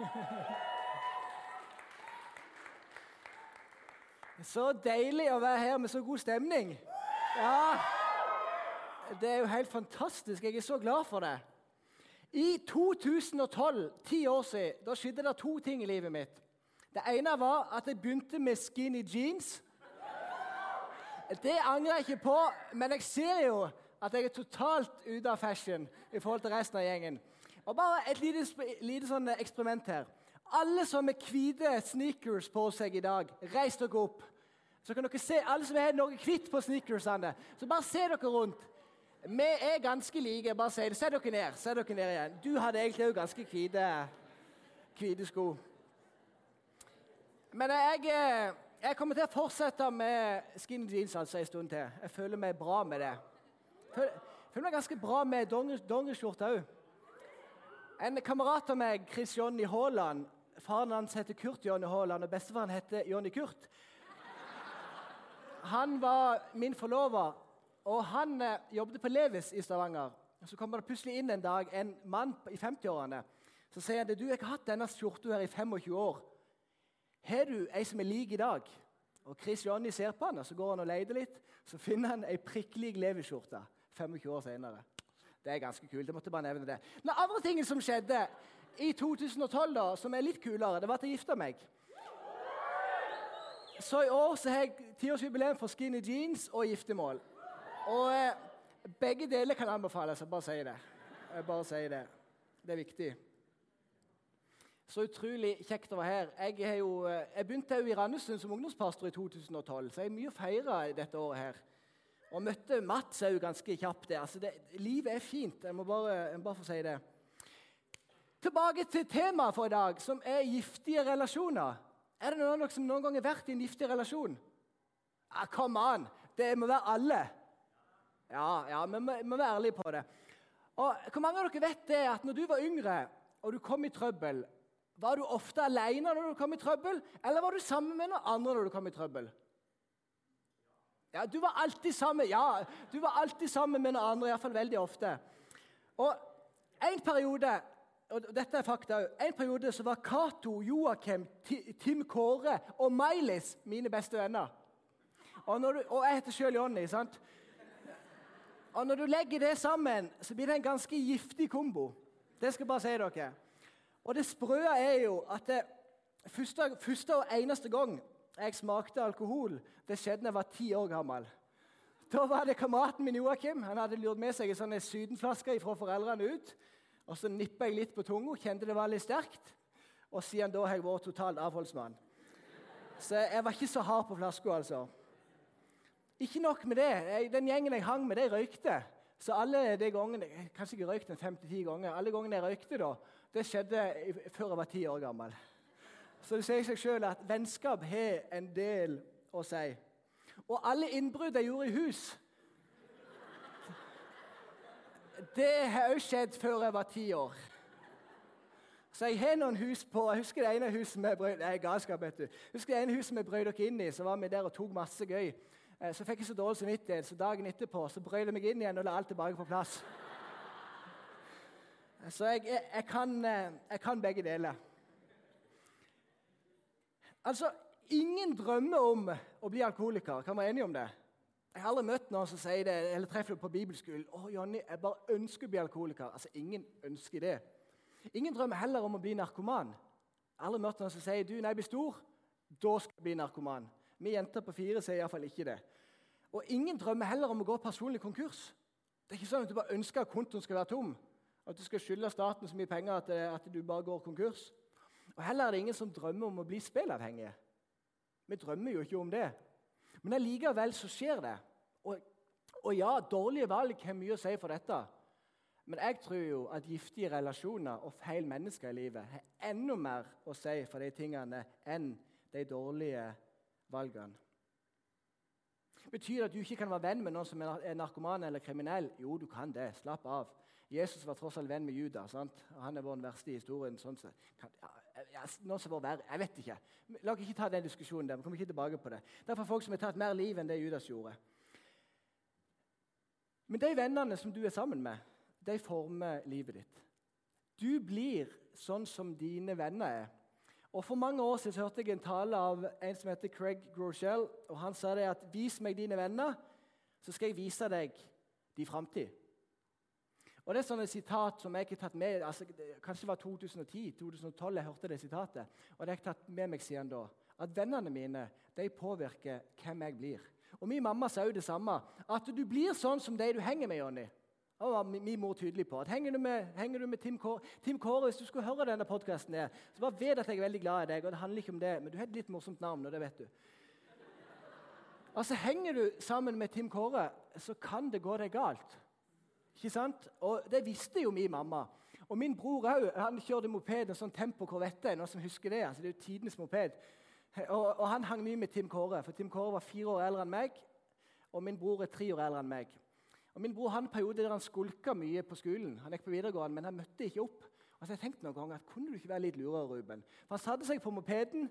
Så deilig å være her med så god stemning. Ja, Det er jo helt fantastisk. Jeg er så glad for det. I 2012, ti år siden, da skjedde det to ting i livet mitt. Det ene var at jeg begynte med skinny jeans. Det angrer jeg ikke på, men jeg ser jo at jeg er totalt ute av fashion i forhold til resten av gjengen. Og Bare et lite, lite sånn eksperiment her. Alle som har hvite sneakers på seg i dag, reis dere opp. Så kan dere se, Alle som har noe hvitt på sneakersene, så bare se dere rundt. Vi er ganske like. bare si. Se dere ned. Se dere ned igjen. Du hadde egentlig òg ganske hvite sko. Men jeg, eh, jeg, kommer til å fortsette med skinny jeans altså en stund til. Jeg føler meg bra med det. Jeg føler, føler meg ganske bra med dongeriskjorte òg. En kamerat av meg, Chris Jonny Haaland Faren hans heter Kurt Jonny Haaland, og bestefaren heter Jonny Kurt. Han var min forlover, og han eh, jobbet på Levis i Stavanger. Så kommer det plutselig inn en dag en mann i 50-årene. Så sier han du, jeg har hatt denne skjorta her i 25 år. Har du ei som er lik i dag? Og Chris Jonny ser på han, og så går han og leter litt. Så finner han ei prikklik Levis-skjorte 25 år senere. Det er ganske kult. jeg måtte bare nevne det. Den andre tingen som skjedde i 2012, da, som er litt kulere, det var at jeg gifta meg. Så i år så har jeg tiårsjubileum for skinny jeans og giftermål. Og eh, begge deler kan anbefales. Jeg bare sier det. Jeg bare sier det. Det er viktig. Så utrolig kjekt å være her. Jeg, jo, eh, jeg begynte jo i Randesund som ungdomspastor i 2012, så jeg har mye å feire dette året her. Og møtte Mats òg ganske kjapt. Altså det, livet er fint. Jeg må bare, bare få si det. Tilbake til temaet for i dag, som er giftige relasjoner. Er det noen av dere som noen gang har vært i en giftig relasjon? Ja, Come on! Det må være alle. Ja, ja, vi må, må være ærlige på det. Og Hvor mange av dere vet det at når du var yngre og du kom i trøbbel, var du ofte alene når du kom i trøbbel, eller var du sammen med noen andre når du kom i trøbbel? Ja, Du var alltid sammen ja, du var alltid sammen med noen andre, iallfall veldig ofte. Og En periode og dette er fakta En periode så var Cato, Joakim, Tim Kåre og Mailis mine beste venner. Og, du, og jeg heter sjøl Jonny. sant? Og Når du legger det sammen, så blir det en ganske giftig kombo. Det skal jeg bare si dere. Og det sprø er jo at det, første, første, og eneste gang jeg smakte alkohol, det skjedde da jeg var ti år gammel. Da var det kameraten min Joakim. Han hadde lurt med seg en sånn sydenflaske fra foreldrene ut. Og Så nippa jeg litt på tunga, kjente det var litt sterkt. Og siden da har jeg vært totalt avholdsmann. Så jeg var ikke så hard på flaska, altså. Ikke nok med det. Den gjengen jeg hang med, de røykte. Så alle de gangene, Kanskje jeg røykte fem-ti ganger. Alle gangene jeg røykte, da, det skjedde før jeg var ti år gammel. Så det sier seg sjøl at vennskap har en del å si. Og alle innbrudd jeg gjorde i hus Det har òg skjedd før jeg var ti år. Så jeg har noen hus på Jeg husker det ene huset vi brød, nei, galskap, vet du. Husker det ene huset vi brøt dere inn i, så var vi der og tok masse gøy. Eh, så fikk jeg så dårlig samvittighet, så dagen etterpå så brød jeg meg inn igjen og la alt tilbake på plass. Så jeg, jeg, jeg, kan, eh, jeg kan begge deler. Altså, Ingen drømmer om å bli alkoholiker. Kan være enige om det? Jeg har aldri møtt noen som sier det, eller treffer det på bibelskolen. å Jonny, jeg bare ønsker å bli alkoholiker. Altså, Ingen ønsker det. Ingen drømmer heller om å bli narkoman. Jeg har aldri møtt noen som sier du, når jeg blir stor, da skal jeg bli narkoman. Vi jenter på fire sier iallfall ikke det. Og ingen drømmer heller om å gå personlig konkurs. Det er ikke sånn at du bare ønsker at kontoen skal være tom. At du skal skylde staten så mye penger at, at du bare går konkurs. Og Heller er det ingen som drømmer om å bli spillavhengige. Vi drømmer jo ikke om det. Men allikevel så skjer det. Og, og, ja, dårlige valg har mye å si for dette. Men jeg tror jo at giftige relasjoner og feil mennesker i livet har enda mer å si for de tingene enn de dårlige valgene. Betyr det at du ikke kan være venn med noen som er narkoman eller kriminell? Jo, du kan det. Slapp av. Jesus var tross alt venn med Judas. Sant? Han er vår verste i historien. sånn. Ja, noen som var verre. Jeg vet ikke. La oss ikke ta den diskusjonen der. Vi kommer ikke tilbake på det. Det er for folk som har tatt mer liv enn det Judas gjorde. Men de vennene som du er sammen med, de former livet ditt. Du blir sånn som dine venner er. Og For mange år siden hørte jeg en tale av en som heter Craig Groshell. og Han sa det at 'vis meg dine venner, så skal jeg vise deg din framtid'. Og Det er sånne sitat som jeg ikke har tatt med altså, Kanskje det var 2010-2012 jeg hørte det sitatet. Og det har jeg tatt med meg siden da. At vennene mine de påvirker hvem jeg blir. Og Min mamma sa jo det samme. At du blir sånn som de du henger med, Jonny. Det var min mor tydelig på. At henger du med, henger du med Tim, Kåre, Tim Kåre, Hvis du skulle høre denne podkasten, så bare vet at jeg er veldig glad i deg. og det handler ikke om det, Men du har et litt morsomt navn, og det vet du. Altså, Henger du sammen med Tim Kåre, så kan det gå deg galt. Ikke sant? Og Det visste jo min mamma. Og Min bror. Han kjørte moped, en sånn Tempo Corvette. Noen som husker det? Altså, det er jo tidenes moped. Og, og, Han hang mye med Tim Kåre, for Tim Kåre var fire år eldre enn meg. Og min bror er tre år eldre enn meg. Og Min bror han periode der han skulka mye på skolen. Han gikk på videregående, men han møtte ikke opp. Og så jeg tenkte noen ganger Kunne du ikke være litt lurere, Ruben? For Han satte seg på mopeden,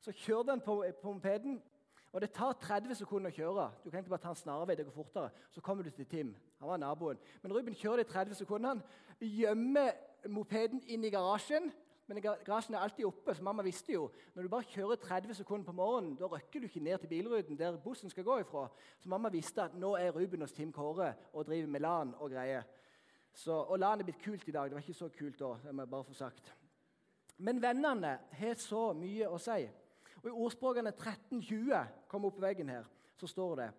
så kjørte han på, på mopeden. Og Det tar 30 sekunder å kjøre. Du kan ikke bare ta en snarvei. det går fortere. Så kommer du til Tim. Han var naboen. Men Ruben kjører de 30 sekundene, gjemmer mopeden inn i garasjen. Men garasjen er alltid oppe, så mamma visste jo når du bare kjører 30 sekunder på morgenen, da røkker du ikke ned til bilruten der bussen skal gå ifra. Så mamma visste at nå er Ruben hos Tim Kåre og driver med LAN og greier. Så, og LAN er blitt kult i dag. Det var ikke så kult da. det må jeg bare få sagt. Men vennene har så mye å si. Og I ordspråkene 1320 kom opp på veggen her, så står det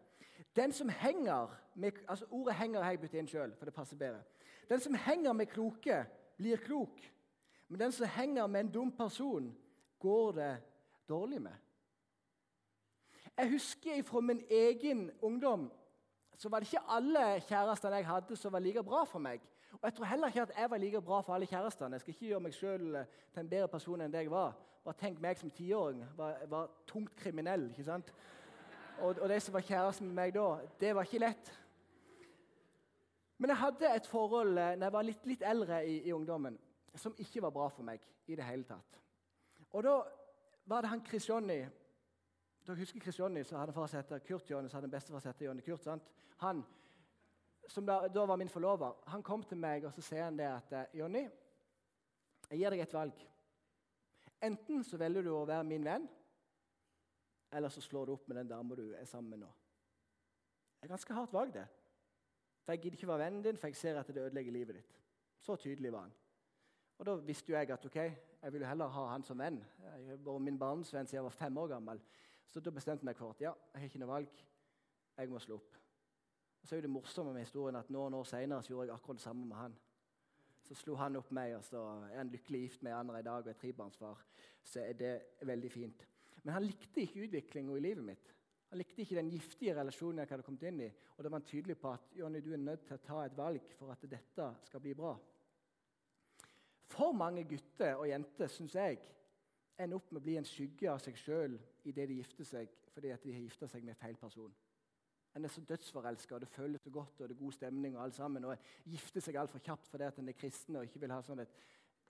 den som henger med, altså Ordet 'henger' har jeg byttet inn sjøl, for det passer bedre. Den som henger med kloke, blir klok. Men den som henger med en dum person, går det dårlig med. Jeg husker fra min egen ungdom så var det ikke alle kjærestene jeg hadde, som var like bra for meg. Og jeg tror heller ikke at jeg var like bra for alle kjærestene. Jeg skal ikke gjøre meg selv eh, til en bedre person enn det jeg var. Bare tenk meg som tiåring. Var, var tungt kriminell. ikke sant? Og, og de som var kjæresten med meg da, det var ikke lett. Men jeg hadde et forhold eh, når jeg var litt, litt eldre i, i ungdommen som ikke var bra for meg i det hele tatt. Og da var det han Chris Johnny Dere husker Chris Johnny, så hadde han far som Kurt Johnny, så hadde bestefar som het Johnny Kurt. sant? Han, som da, da, var min forlover, han kom til meg og så sier han det at Jonny, jeg gir deg et valg. Enten så velger du å være min venn, eller så slår du opp med den dama du er sammen med nå. Det er ganske hardt valg, det. For Jeg gidder ikke være vennen din, for jeg ser at det ødelegger livet ditt. Så tydelig var han. Og Da visste jo jeg at ok, jeg ville heller ha han som venn. Jeg var min barndomsvenn siden jeg var fem år gammel. Så da bestemte jeg meg for at ja, jeg har ikke noe valg. Jeg må slå opp. Og så er jo det morsomme med historien at noen år senere gjorde jeg akkurat det samme med han. Så slo han opp meg, og så er han lykkelig gift med andre i dag og er trebarnsfar. Så er det veldig fint. Men han likte ikke utviklinga i livet mitt. Han likte ikke den giftige relasjonen jeg hadde kommet inn i. Og da var han tydelig på at Jonny, du er nødt til å ta et valg for at dette skal bli bra. For mange gutter og jenter synes jeg, ender opp med å bli en skygge av seg sjøl idet de gifter seg fordi at de har gifta seg med feil person. En er så dødsforelska, og det føles så godt, og det er god stemning, og alt sammen, og gifter seg altfor kjapt fordi at en er kristen og ikke vil ha sånn et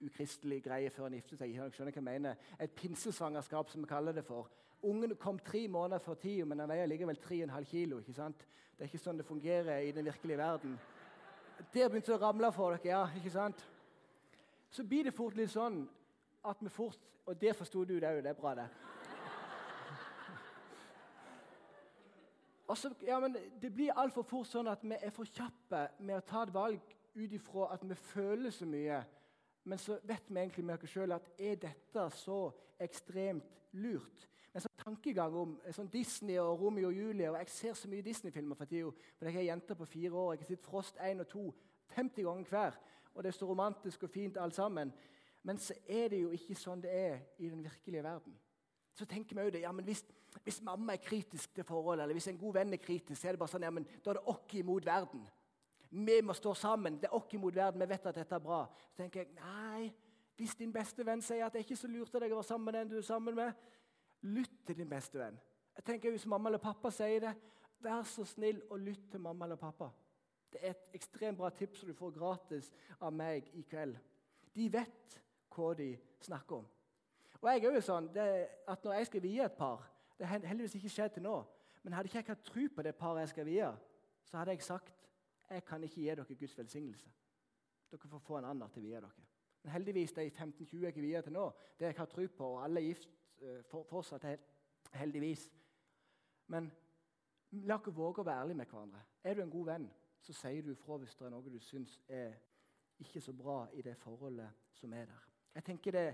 ukristelig greie før en gifter seg. Jeg skjønner hva jeg mener. Et pinsesvangerskap, som vi kaller det for. Ungen kom tre måneder før tida, men han veier likevel 3,5 kilo. ikke sant? Det er ikke sånn det fungerer i den virkelige verden. Der begynte det å ramle for dere, ja. ikke sant? så blir det fort litt sånn at vi fort Og det forsto du òg, det er bra, det. Altså, ja, men Det blir altfor fort sånn at vi er for kjappe med å ta et valg ut ifra at vi føler så mye. Men så vet vi egentlig med oss sjøl at er dette så ekstremt lurt? En sånn tankegang om sånn Disney og Romeo og Julie og Jeg ser så mye Disney-filmer for tida. For jeg har jenter på fire år. Jeg har sett Frost 1 og 2 50 ganger hver og det er så romantisk og fint alt sammen. Men så er det jo ikke sånn det er i den virkelige verden. Så tenker vi jo det, ja, men hvis, hvis, mamma er kritisk til forholdet, eller hvis en god venn er kritisk, så er det bare sånn, ja, men da er det oss imot verden. Vi må stå sammen. Det er oss imot verden. Vi vet at dette er bra. Så tenker jeg, nei, Hvis din beste venn sier at det er ikke så lurt av deg å være sammen med den du er sammen med, lytt til din beste venn. Jeg tenker Hvis mamma eller pappa sier det, vær så snill og lytt til mamma eller pappa. Det er et ekstremt bra tips som du får gratis av meg i kveld. De vet hva de snakker om. Og jeg er jo sånn, at Når jeg skal vie et par Det har heldigvis ikke skjedd til nå. Men hadde ikke jeg hatt tro på det paret jeg skal vie, så hadde jeg sagt jeg kan ikke gi dere Guds velsignelse. Dere får få en annen til å vie dere. Men heldigvis de 15-20 jeg er videre til nå, det jeg har tro på, og alle er gift uh, for, fortsatt, heldigvis. Men la oss våge å være ærlige med hverandre. Er du en god venn, så sier du ifra hvis det er noe du syns er ikke så bra i det forholdet som er der. Jeg tenker det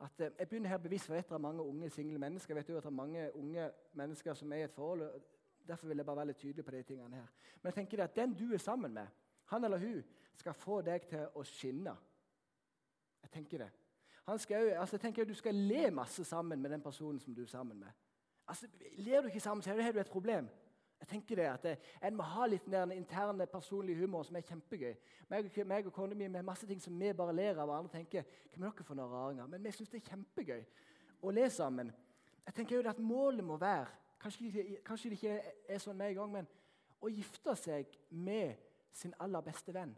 at eh, jeg begynner her bevisst, for jeg vet det er mange unge single mennesker. Jeg vet jo at det er mange unge mennesker som er i et forhold. og Derfor vil jeg bare være litt tydelig på de tingene her. Men jeg tenker det at den du er sammen med, han eller hun, skal få deg til å skinne. Jeg tenker det. Skal, altså jeg tenker Du skal le masse sammen med den personen som du er sammen med. Altså, Ler du ikke sammen, så har du et problem. Jeg tenker det at En må ha litt den interne, personlige humor som er kjempegøy. Meg, meg og kona mi har masse ting som vi bare ler av, og andre tenker Hvem er dere for noen raringer? Men vi syns det er kjempegøy å le sammen. Jeg tenker jo at Målet må være kanskje, kanskje det ikke er sånn med en gang, men å gifte seg med sin aller beste venn.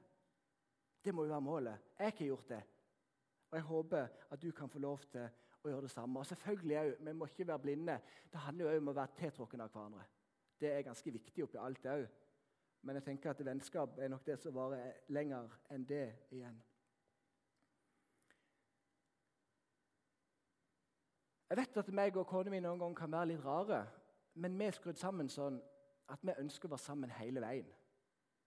Det må jo være målet. Jeg har ikke gjort det. Og jeg håper at du kan få lov til å gjøre det samme. Og selvfølgelig Vi må ikke være blinde. Det handler jo om å være tiltrukket av hverandre. Det er ganske viktig oppi alt òg. Men jeg tenker at vennskap er nok det som varer lenger enn det igjen. Jeg vet at meg og kona mi noen ganger kan være litt rare, men vi er skrudd sammen sånn at vi ønsker å være sammen hele veien.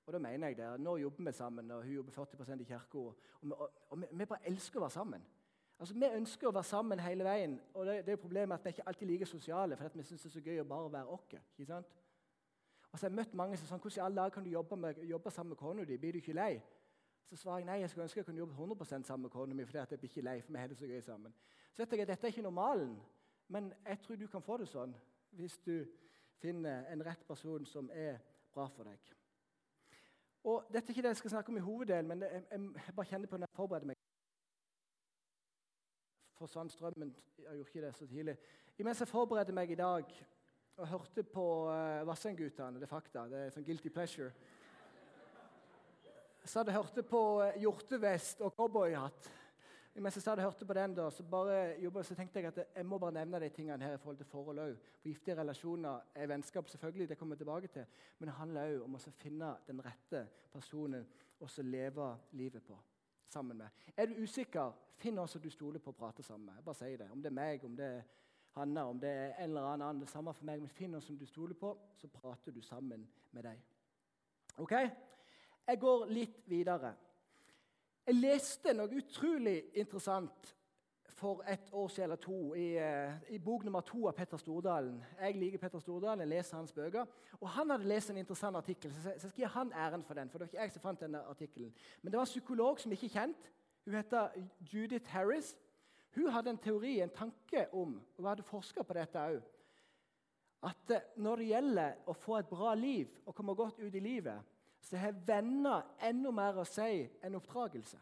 Og da mener jeg det. Nå jobber vi sammen, og hun jobber 40 i kirka. Og, og, og, vi, vi bare elsker å være sammen. Altså, Vi ønsker å være sammen hele veien. og det, det er problemet at Vi ikke alltid like sosiale, for vi syns det er så gøy å bare være oss. Og jeg har møtt mange som sier hvordan i alle dager kan du jobbe, med, jobbe sammen med kona di. Blir du ikke lei? Så svarer jeg nei, jeg skulle ønske jeg kunne jobbe 100 sammen med kona mi. fordi jeg blir ikke lei, for vi har det så gøy sammen. Så vet jeg at Dette er ikke normalen, men jeg tror du kan få det sånn hvis du finner en rett person som er bra for deg. Og Dette er ikke det jeg skal snakke om i hoveddelen, men jeg, jeg, bare kjenner på når jeg forbereder meg. Forsvant strømmen? Jeg gjorde ikke det så tidlig. Imens jeg forbereder meg i dag og hørte på uh, Vassendgutane. Det er fakta. Det er sånn guilty pleasure. Så hadde jeg hørte på uh, hjortevest og cowboyhatt. Mens jeg hadde hørte på den, da, så, bare, så tenkte jeg at jeg må bare nevne de tingene her i forhold til forhold òg. For giftige relasjoner er vennskap, selvfølgelig, det kommer jeg tilbake til. Men det handler òg om å finne den rette personen å leve livet på sammen med. Er du usikker, finn noen som du stoler på å prate sammen med. Bare si det. Om det er meg, om det er Hanna, om det er en eller annen, det samme for meg, men finn noen som du stoler på, så prater du sammen med dem. Ok? Jeg går litt videre. Jeg leste noe utrolig interessant for et år siden eller to i, uh, i, bok nummer to av Petter Stordalen. Jeg liker Petter Stordalen, jeg leser hans bøker. Og Han hadde lest en interessant artikkel, så jeg skal gi han æren for den. for det var ikke jeg som fant denne artikkelen. Men det var en psykolog som ikke er kjent. Hun heter Judith Harris. Hun hadde en teori, en tanke om, og hadde forska på dette òg, at eh, når det gjelder å få et bra liv og komme godt ut i livet, så har venner enda mer å si enn oppdragelse.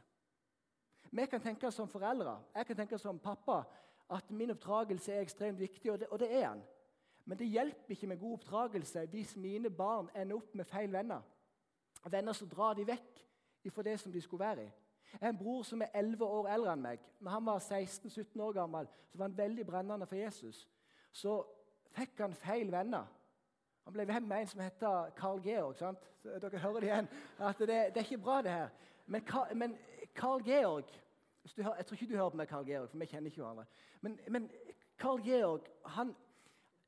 Vi kan tenke som foreldre, jeg kan tenke som pappa, at min oppdragelse er ekstremt viktig, og det, og det er den. Men det hjelper ikke med god oppdragelse hvis mine barn ender opp med feil venner. Venner som drar de vekk fra det som de skulle være i. En bror som er 11 år eldre enn meg. Når han var 16-17 år gammel, så var han veldig brennende for Jesus. Så fikk han feil venner. Han ble venn med en som heter Carl Georg. sant? Dere hører det igjen. At det, det er ikke bra, det her. Men, men Carl Georg hører, Jeg tror ikke du hører på meg, Carl Georg, for vi kjenner ikke hverandre. Men, men Carl Georg han,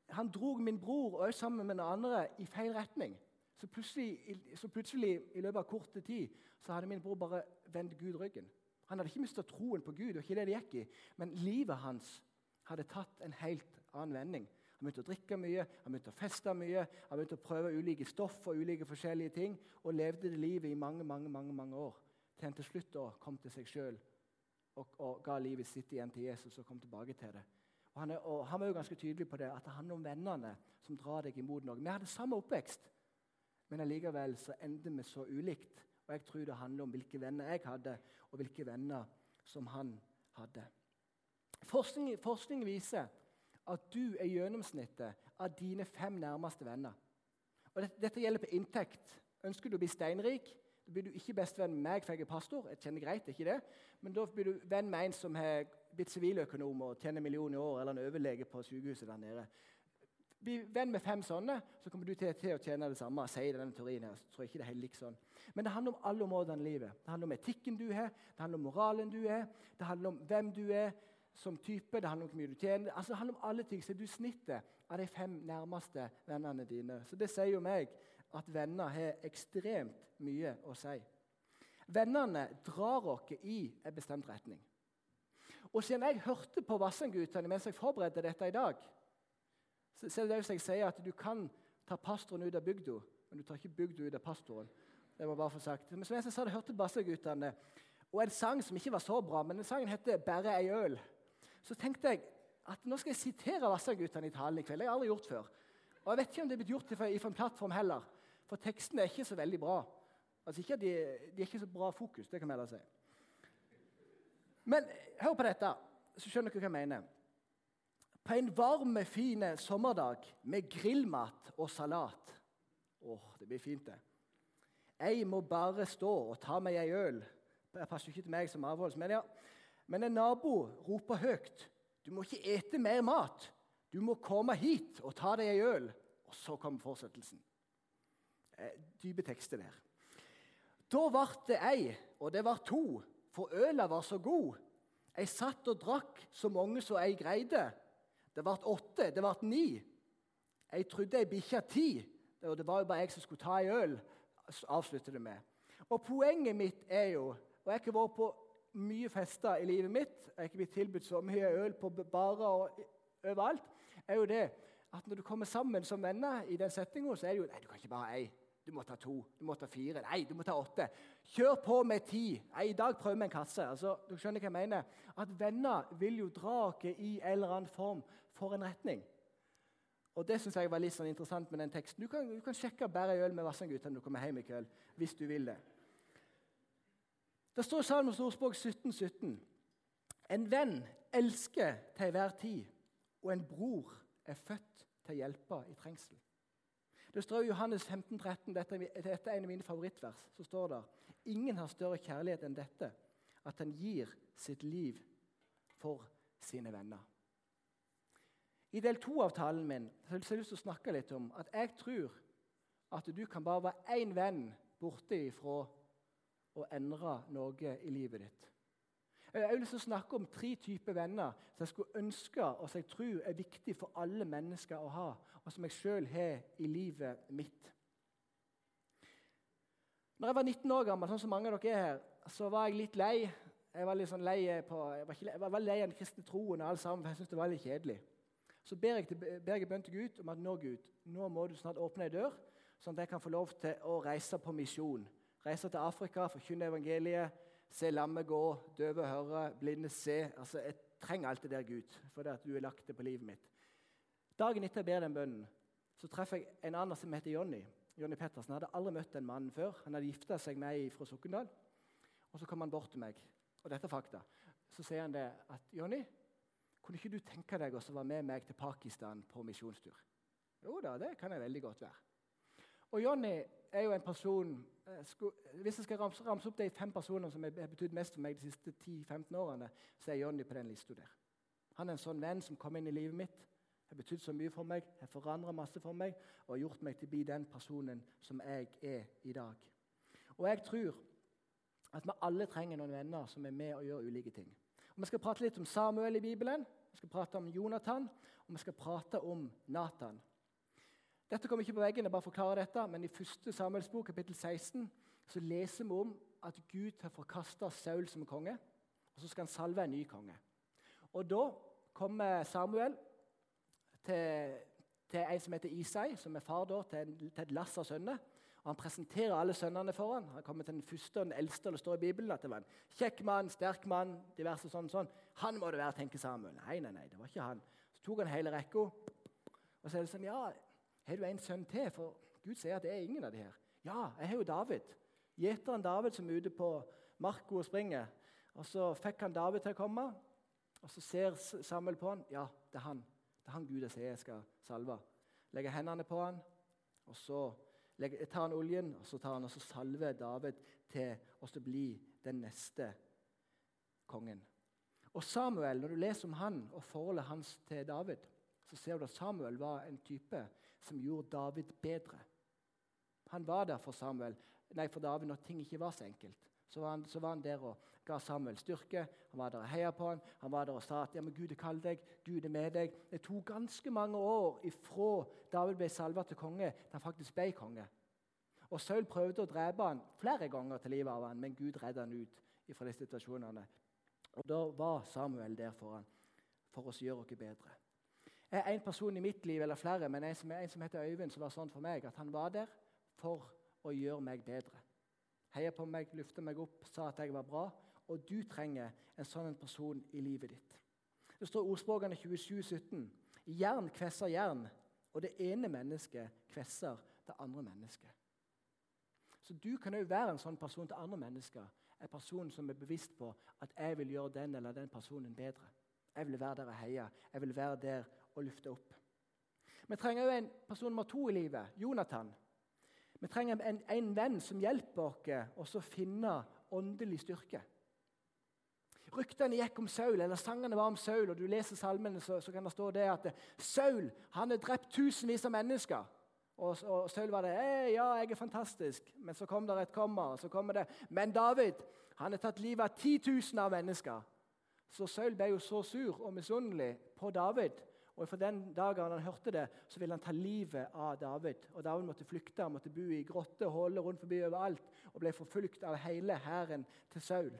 han drog min bror og sammen med noen andre i feil retning. Så plutselig, så plutselig, i løpet av kort tid, så hadde min bror bare vendt Gud ryggen. Han hadde ikke mista troen på Gud, og ikke det det gikk i, men livet hans hadde tatt en helt annen vending. Han begynte å drikke mye, han begynte å feste mye, han begynte å prøve ulike stoff og ulike forskjellige ting, og levde det livet i mange mange, mange, mange år. Til han til slutt da kom til seg sjøl og, og, ga livet sitt igjen til Jesus og kom tilbake til det. Og han, er, og han var jo ganske tydelig på det, at det handler om vennene som drar deg imot noe. Vi hadde samme oppvekst, men allikevel så endte vi så ulikt. Og jeg tror det handler om hvilke venner jeg hadde, og hvilke venner som han hadde. Forskning, forskning viser at du er gjennomsnittet av dine fem nærmeste venner. Og dette, dette gjelder på inntekt. Ønsker du å bli steinrik, da blir du ikke bestevenn med meg, for jeg er pastor. jeg kjenner greit, ikke det. Men da blir du venn med en som har blitt siviløkonom og tjener millioner i år, eller en overlege på sykehuset der nede. Bli venn med fem sånne, så kommer du til, til å tjene det samme. sier denne teorien her. Så tror jeg ikke det er helt sånn. Men det handler om alle områdene i livet. Det handler om etikken du har, det handler om moralen du er, det handler om hvem du er som type, det handler om hvor mye du tjener. Altså, det handler om alle ting. Så du snittet av de fem nærmeste vennene dine. Så det sier jo meg at venner har ekstremt mye å si. Vennene drar oss i en bestemt retning. Og siden jeg hørte på Vassendgutane mens jeg forberedte dette i dag, så, så er det det jeg sier at du kan ta pastoren ut av bygda, men du tar ikke bygda ut av pastoren. Det var bare for sagt. Men som jeg sa, jeg hørte Basseguttene. og en sang som ikke var så bra, men den sangen heter 'Bare ei øl'. Så tenkte jeg at nå skal jeg sitere Vassendgutane i talen i kveld. Det har jeg aldri gjort før. Og jeg vet ikke om det er blitt gjort fra en plattform heller, for tekstene er ikke så veldig bra. Altså ikke de, de er ikke så bra fokus, det kan vi heller si. Men hør på dette, så skjønner dere hva jeg mener. På en varm, fin sommerdag med grillmat og salat Åh, det blir fint, det. Jeg må bare stå og ta meg ei øl. Det passer ikke til meg som avholds, men ja. Men en nabo roper høyt. Du må ikke ete mer mat. Du må komme hit og ta deg ei øl. Og så kommer fortsettelsen. Eh, dype tekster der. Da ble det ei, og det var to, for øla var så god. Jeg satt og drakk så mange som jeg greide. Det ble åtte, det ble ni. Jeg trodde ei bikkja ti, og det var jo bare jeg som skulle ta ei øl. avslutter det med. Og Poenget mitt er jo og Jeg har ikke vært på mye fester i livet mitt. Jeg har ikke blitt tilbudt så mye øl på barer og overalt. er jo det at Når du kommer sammen som venner i den settinga, så er det jo Nei, du kan ikke bare ha ei. Du må ta to. Du må ta fire. Nei, du må ta åtte. Kjør på med ti. Nei, I dag prøver vi en kasse. Altså, du skjønner hva jeg mener? At venner vil jo dra oss i en eller annen form for en retning. Og Det synes jeg var litt sånn interessant med den teksten. Du kan, du kan sjekke bare øl med Vassendgutta når du kommer hjem i kveld. hvis du vil det. Det står i Salmos ordspråk 17, 17. En venn elsker til enhver tid, og en bror er født til å hjelpe i trengsel. Det står i Johannes 15, 13, dette, dette er en av mine favorittvers. så står det, Ingen har større kjærlighet enn dette, at han gir sitt liv for sine venner. I del to av talen min så har jeg lyst til å snakke litt om at jeg tror at du kan bare være én venn borte ifra å endre noe i livet ditt. Jeg har lyst snakke om tre typer venner som jeg skulle ønske og som jeg tror er viktig for alle mennesker å ha, og som jeg sjøl har i livet mitt. Når jeg var 19 år gammel, sånn som mange av dere er her, så var jeg litt lei. Jeg var litt sånn lei på, jeg var, ikke, jeg var lei av den kristne troen og alt sammen, for jeg syntes det var litt kjedelig. Så ber jeg, til, ber jeg bønn til Gud om at nå, Gud, nå må du snart åpne ei dør, sånn at jeg kan få lov til å reise på misjon. Reise til Afrika, forkynne evangeliet, se lammet gå, døve høre, blinde se. Altså, Jeg trenger alt det der, Gud, fordi du har lagt det på livet mitt. Dagen etter jeg ber den bønnen, så treffer jeg en annen som heter Jonny. Jonny Pettersen hadde aldri møtt den mannen før. Han hadde gifta seg med ei fra Sokndal. Og så kom han bort til meg, og dette er fakta. Så sier han det at Jonny, kunne ikke du tenke deg å være med meg til Pakistan på misjonstur? Jo da, det kan jeg veldig godt være. Og Jonny er jo en person Hvis jeg skal ramse, ramse opp de fem personene som har betydd mest for meg de siste 10-15 årene, så er Jonny på den lista der. Han er en sånn venn som kom inn i livet mitt har betydd så mye for meg, har forandra masse for meg og gjort meg til å bli den personen som jeg er i dag. Og jeg tror at vi alle trenger noen venner som er med og gjør ulike ting. Og Vi skal prate litt om Samuel i Bibelen, vi skal prate om Jonathan og vi skal prate om Nathan. Dette kommer ikke på veggen, jeg bare forklarer dette, men i 1. Samuels bok, kapittel 16, så leser vi om at Gud har forkasta Saul som konge, og så skal han salve en ny konge. Og Da kommer Samuel til, til en som heter Isai, som er far da, til, til et lass av sønner. Og Han presenterer alle sønnene for ham. Han kommer til den første og den eldste. og Det står i Bibelen at det var en kjekk mann, sterk mann, diverse sånn, sånn. Han må det være, tenker Samuel. Nei, nei, nei, det var ikke han. Så tok han hele rekka. Og så er det sånn Ja, har du en sønn til? For Gud sier at det er ingen av de her. Ja, jeg har jo David. Gjeteren David som er ute på marka og springer. Og Så fikk han David til å komme, og så ser Samuel på han. Ja, det er han. Det er han Gud jeg sier jeg skal salve. Legger hendene på han, og så tar han oljen og så tar han og så salver David til å bli den neste kongen. Og Samuel, Når du leser om han og forholdet hans til David, så ser du at Samuel var en type som gjorde David bedre. Han var der for, Samuel, nei, for David når ting ikke var så enkelt. Så var, han, så var han der og ga Samuel styrke. Han var der og heia på han. Han var der og sa at ja, men Gud er kall deg, Gud er med deg. Det tok ganske mange år ifra David ble salva til konge, til han faktisk ble konge. Og Saul prøvde å drepe han flere ganger til livet av han, men Gud redda han ut fra de situasjonene. Og Da var Samuel der for han, for å gjøre oss bedre. En person i mitt liv, eller flere, men en som, en som heter Øyvind, som var sånn for meg, at han var der for å gjøre meg bedre. Heia på meg, løfta meg opp, sa at jeg var bra. Og du trenger en sånn person i livet ditt. Det står Ordspråkene 27, 17. Jern kvesser jern, og det ene mennesket kvesser det andre mennesket. Så du kan òg være en sånn person til andre mennesker. En person som er bevisst på at jeg vil gjøre den eller den personen bedre. Jeg vil være der og heie. Jeg vil være der og løfte opp. Vi trenger òg en person nummer to i livet, Jonathan. Vi trenger en, en venn som hjelper oss å finne åndelig styrke. Ryktene gikk om Saul, eller sangene var om Saul, og du leser salmene, så, så kan det stå det at Saul han har drept tusenvis av mennesker. Og, og Saul var det. Ja, jeg er fantastisk. Men så kom det et komma. og så kommer det, Men David han har tatt livet av 10 000 av mennesker. Så Saul ble jo så sur og misunnelig på David. Og For den dagen han hørte det, så ville han ta livet av David. Og David måtte flykte, han måtte bo i grotter, holde rundt forbi overalt og ble forfulgt av hele hæren til Saul.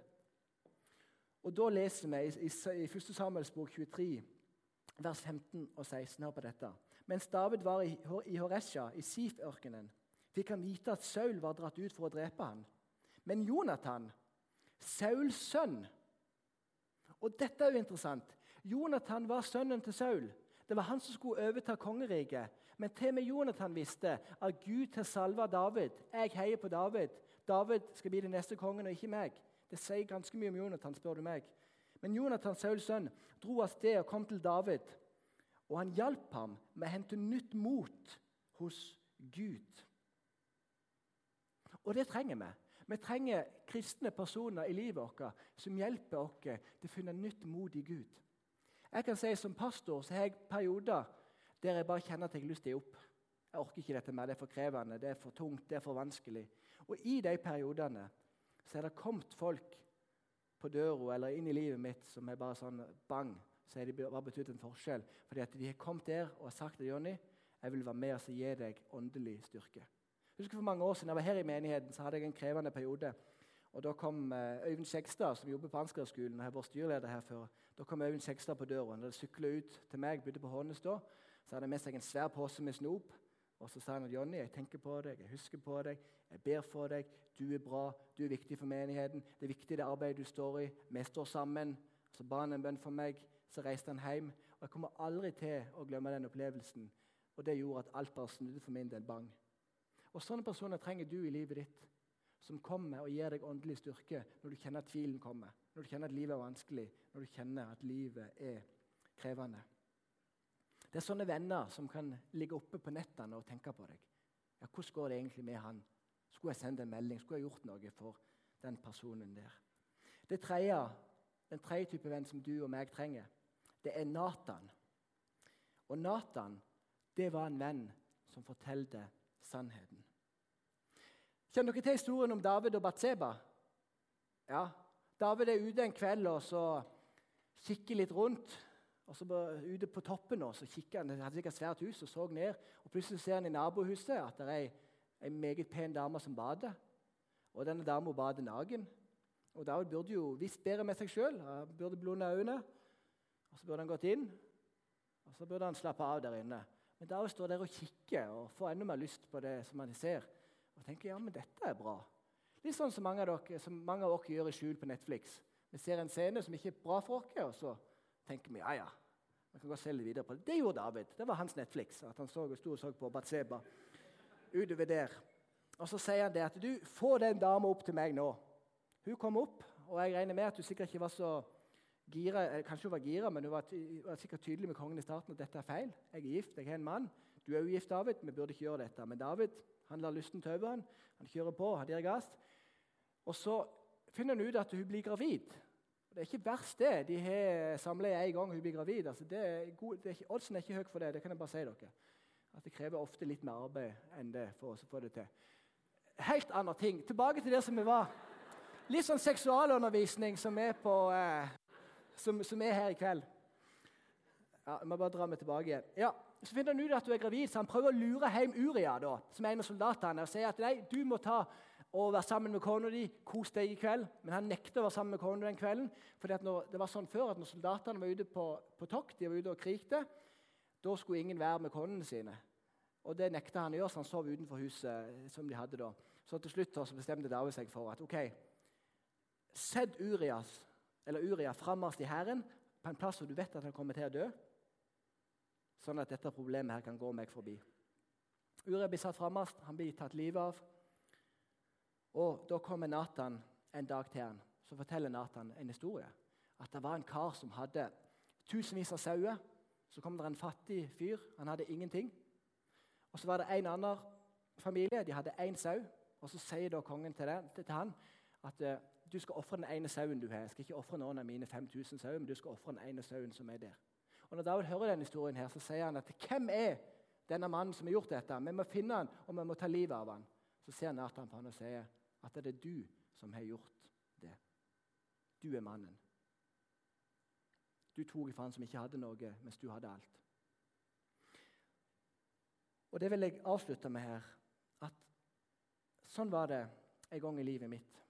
Og Da leser vi i, i, i 1. Samuels bok 23, vers 15 og 16. Hør på dette. Mens David var i, i Horesja, i Sif-ørkenen, fikk han vite at Saul var dratt ut for å drepe ham. Men Jonathan, Sauls sønn Og dette er jo interessant. Jonathan var sønnen til Saul. Det var han som skulle overta kongeriket. Men til og med Jonathan visste at Gud har salva David. Jeg heier på David. David skal bli den neste kongen, og ikke meg. Det sier ganske mye om Jonathan, spør du meg. Men Jonathan, Sauls sønn, dro av sted og kom til David. Og han hjalp ham med å hente nytt mot hos Gud. Og det trenger vi. Vi trenger kristne personer i livet vårt som hjelper oss til å finne nytt mot i Gud. Jeg kan si Som pastor så har jeg perioder der jeg bare kjenner at jeg har lyst til å gi opp. Jeg orker ikke dette mer, det er for krevende, det er for tungt, det er for vanskelig. Og I de periodene så er det kommet folk på døra eller inn i livet mitt som er bare sånn bang så har de bare betydd en forskjell. Fordi at de har kommet der og har sagt til Jonny jeg vil være med og gi deg åndelig styrke. Jeg husker For mange år siden jeg var her i menigheten, så hadde jeg en krevende periode. Og Da kom uh, Øyvind Skjegstad, som jobber på Ansgarskolen, og har vært styreleder her før. Da kom Øyvind Skjegstad på døren. Da de sykla ut til meg, bodde på Hånes da, så hadde han med seg en svær pose med snop. Og så sa han at Jonny, jeg tenker på deg, jeg husker på deg, jeg ber for deg. Du er bra, du er viktig for menigheten. Det er viktig det arbeidet du står i. Vi står sammen. Så ba han en bønn for meg. Så reiste han hjem. og Jeg kommer aldri til å glemme den opplevelsen. Og Det gjorde at alt bare snudde for min del bang. Og Sånne personer trenger du i livet ditt, som kommer og gir deg åndelig styrke når du kjenner at tvilen kommer, når du kjenner at livet er vanskelig, når du kjenner at livet er krevende. Det er sånne venner som kan ligge oppe på nettene og tenke på deg. Ja, 'Hvordan går det egentlig med han?' Skulle jeg sendt en melding? Skulle jeg gjort noe for den personen der? Det tredje, Den tredje type venn som du og meg trenger, det er Nathan. Og Nathan det var en venn som fortalte sannheten. Kjenner dere til historien om David og Batseba? Ja, David er ute en kveld og så kikker litt rundt. og så Ute på toppen og så kikker han, det hadde sikkert svært hus, og så ned. og Plutselig ser han i nabohuset at det er ei meget pen dame som bader. Og denne dama bader naken. Og David burde jo visst bedre med seg sjøl. Burde blunde øynene. Og Så burde han gått inn, og så burde han slappe av der inne. Men David står der og kikker og får enda mer lyst på det som han ser. Og tenker ja, men dette er bra. Litt sånn som mange av dere, mange av dere gjør i skjul på Netflix. Vi ser en scene som ikke er bra for oss, og så tenker vi ja, ja. Vi kan gå se litt videre på det. Det gjorde David. Det var hans Netflix. at han så, sto og så på Batseba utover der. Og Så sier han det at du, få den dama opp til meg nå. Hun kom opp, og jeg regner med at hun sikkert ikke var så gira, eh, kanskje hun var gira, men hun var, var, sikkert tydelig med kongen i starten at dette er feil. Jeg er gift, jeg har en mann. Du er ugift, David. Vi burde ikke gjøre dette. Men David han lar lysten ta over. Han, han kjører på, han gir gass. Og så finner han ut at hun blir gravid. Det er ikke verst, det. De har samleie én gang hun blir gravid. Altså, det er god, det er ikke, oddsen er ikke høy for det. det kan jeg bare si dere. At Det krever ofte litt mer arbeid enn det for å få det til. Helt andre ting. Tilbake til det som vi var. Litt sånn seksualundervisning som er, på, eh, som, som er her i kveld. Ja, jeg må bare dra meg tilbake igjen. Ja, Så finner han ut at du er gravid, så han prøver å lure hjem Uria, da, som er en av soldatene, og sier at nei, du må ta og være sammen med kona di, kos deg i kveld. Men han nekter å være sammen med kona den kvelden. fordi det var sånn før at når soldatene var ute på, på tokt, de var ute og krigte, da skulle ingen være med konene sine. Og Det nekta han å gjøre, så han sov utenfor huset. som de hadde da. Så til slutt så bestemte David seg for at ok, sett Urias, eller Uria frammarsj i hæren på en plass hvor du vet at han kommer til å dø, sånn at dette problemet her kan gå meg forbi. Uria blir satt framast, han blir tatt livet av. Og Da kommer Nathan en dag til han, så forteller Nathan en historie. At det var en kar som hadde tusenvis av sauer. Så kom det en fattig fyr. Han hadde ingenting. Og Så var det en annen familie. De hadde én sau. Og Så sier da kongen til, det, til han at uh, du skal ofre den ene sauen du har. Jeg skal ikke ofre noen av mine 5000 sauer, men du skal ofre den ene sauen som er der. Og Når David hører denne historien, her, så sier han at hvem er denne mannen som har gjort dette? Vi må finne han, og vi må ta livet av han. Så ser Nathan på han og sier at det er du som har gjort det. Du er mannen. Du tok ifra han som ikke hadde noe, mens du hadde alt. Og Det vil jeg avslutte med her. At sånn var det en gang i livet mitt.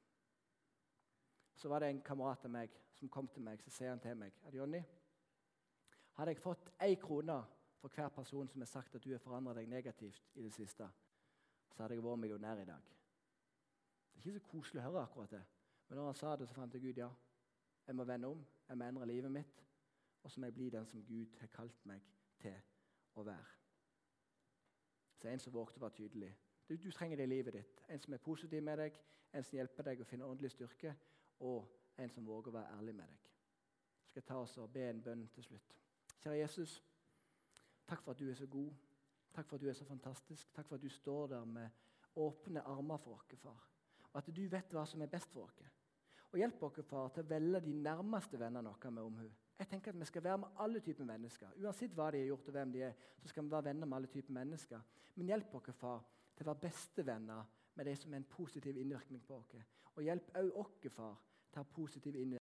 Så var det en kamerat av meg som kom til meg så sier han til meg at Jonny, hadde jeg fått én krone for hver person som har sagt at du har forandret deg negativt i det siste, så hadde jeg vært millionær i dag. Det er ikke så koselig å høre akkurat det. Men når han sa det, så fant jeg ut ja, jeg må vende om, jeg må endre livet mitt. Og så må jeg bli den som Gud har kalt meg til å være. Så en som vågte å være tydelig. Du, du, trenger det i livet ditt. En som er positiv med deg, en som hjelper deg å finne åndelig styrke, og en som våger å være ærlig med deg. Jeg skal ta oss og be en bønn til slutt. Kjære Jesus, takk for at du er så god. Takk for at du er så fantastisk. Takk for at du står der med åpne armer for oss, far og at du vet hva som er best for oss. Og Hjelp oss, far, til å velge de nærmeste vennene våre med omhu. Jeg tenker at Vi skal være med alle typer mennesker. Uansett hva de har gjort, og hvem de er, så skal vi være venner med alle typer mennesker. Men hjelp oss, far, til å være bestevenner med de som er en positiv innvirkning på oss. Og hjelp òg oss, far, til å ha positiv innvirkning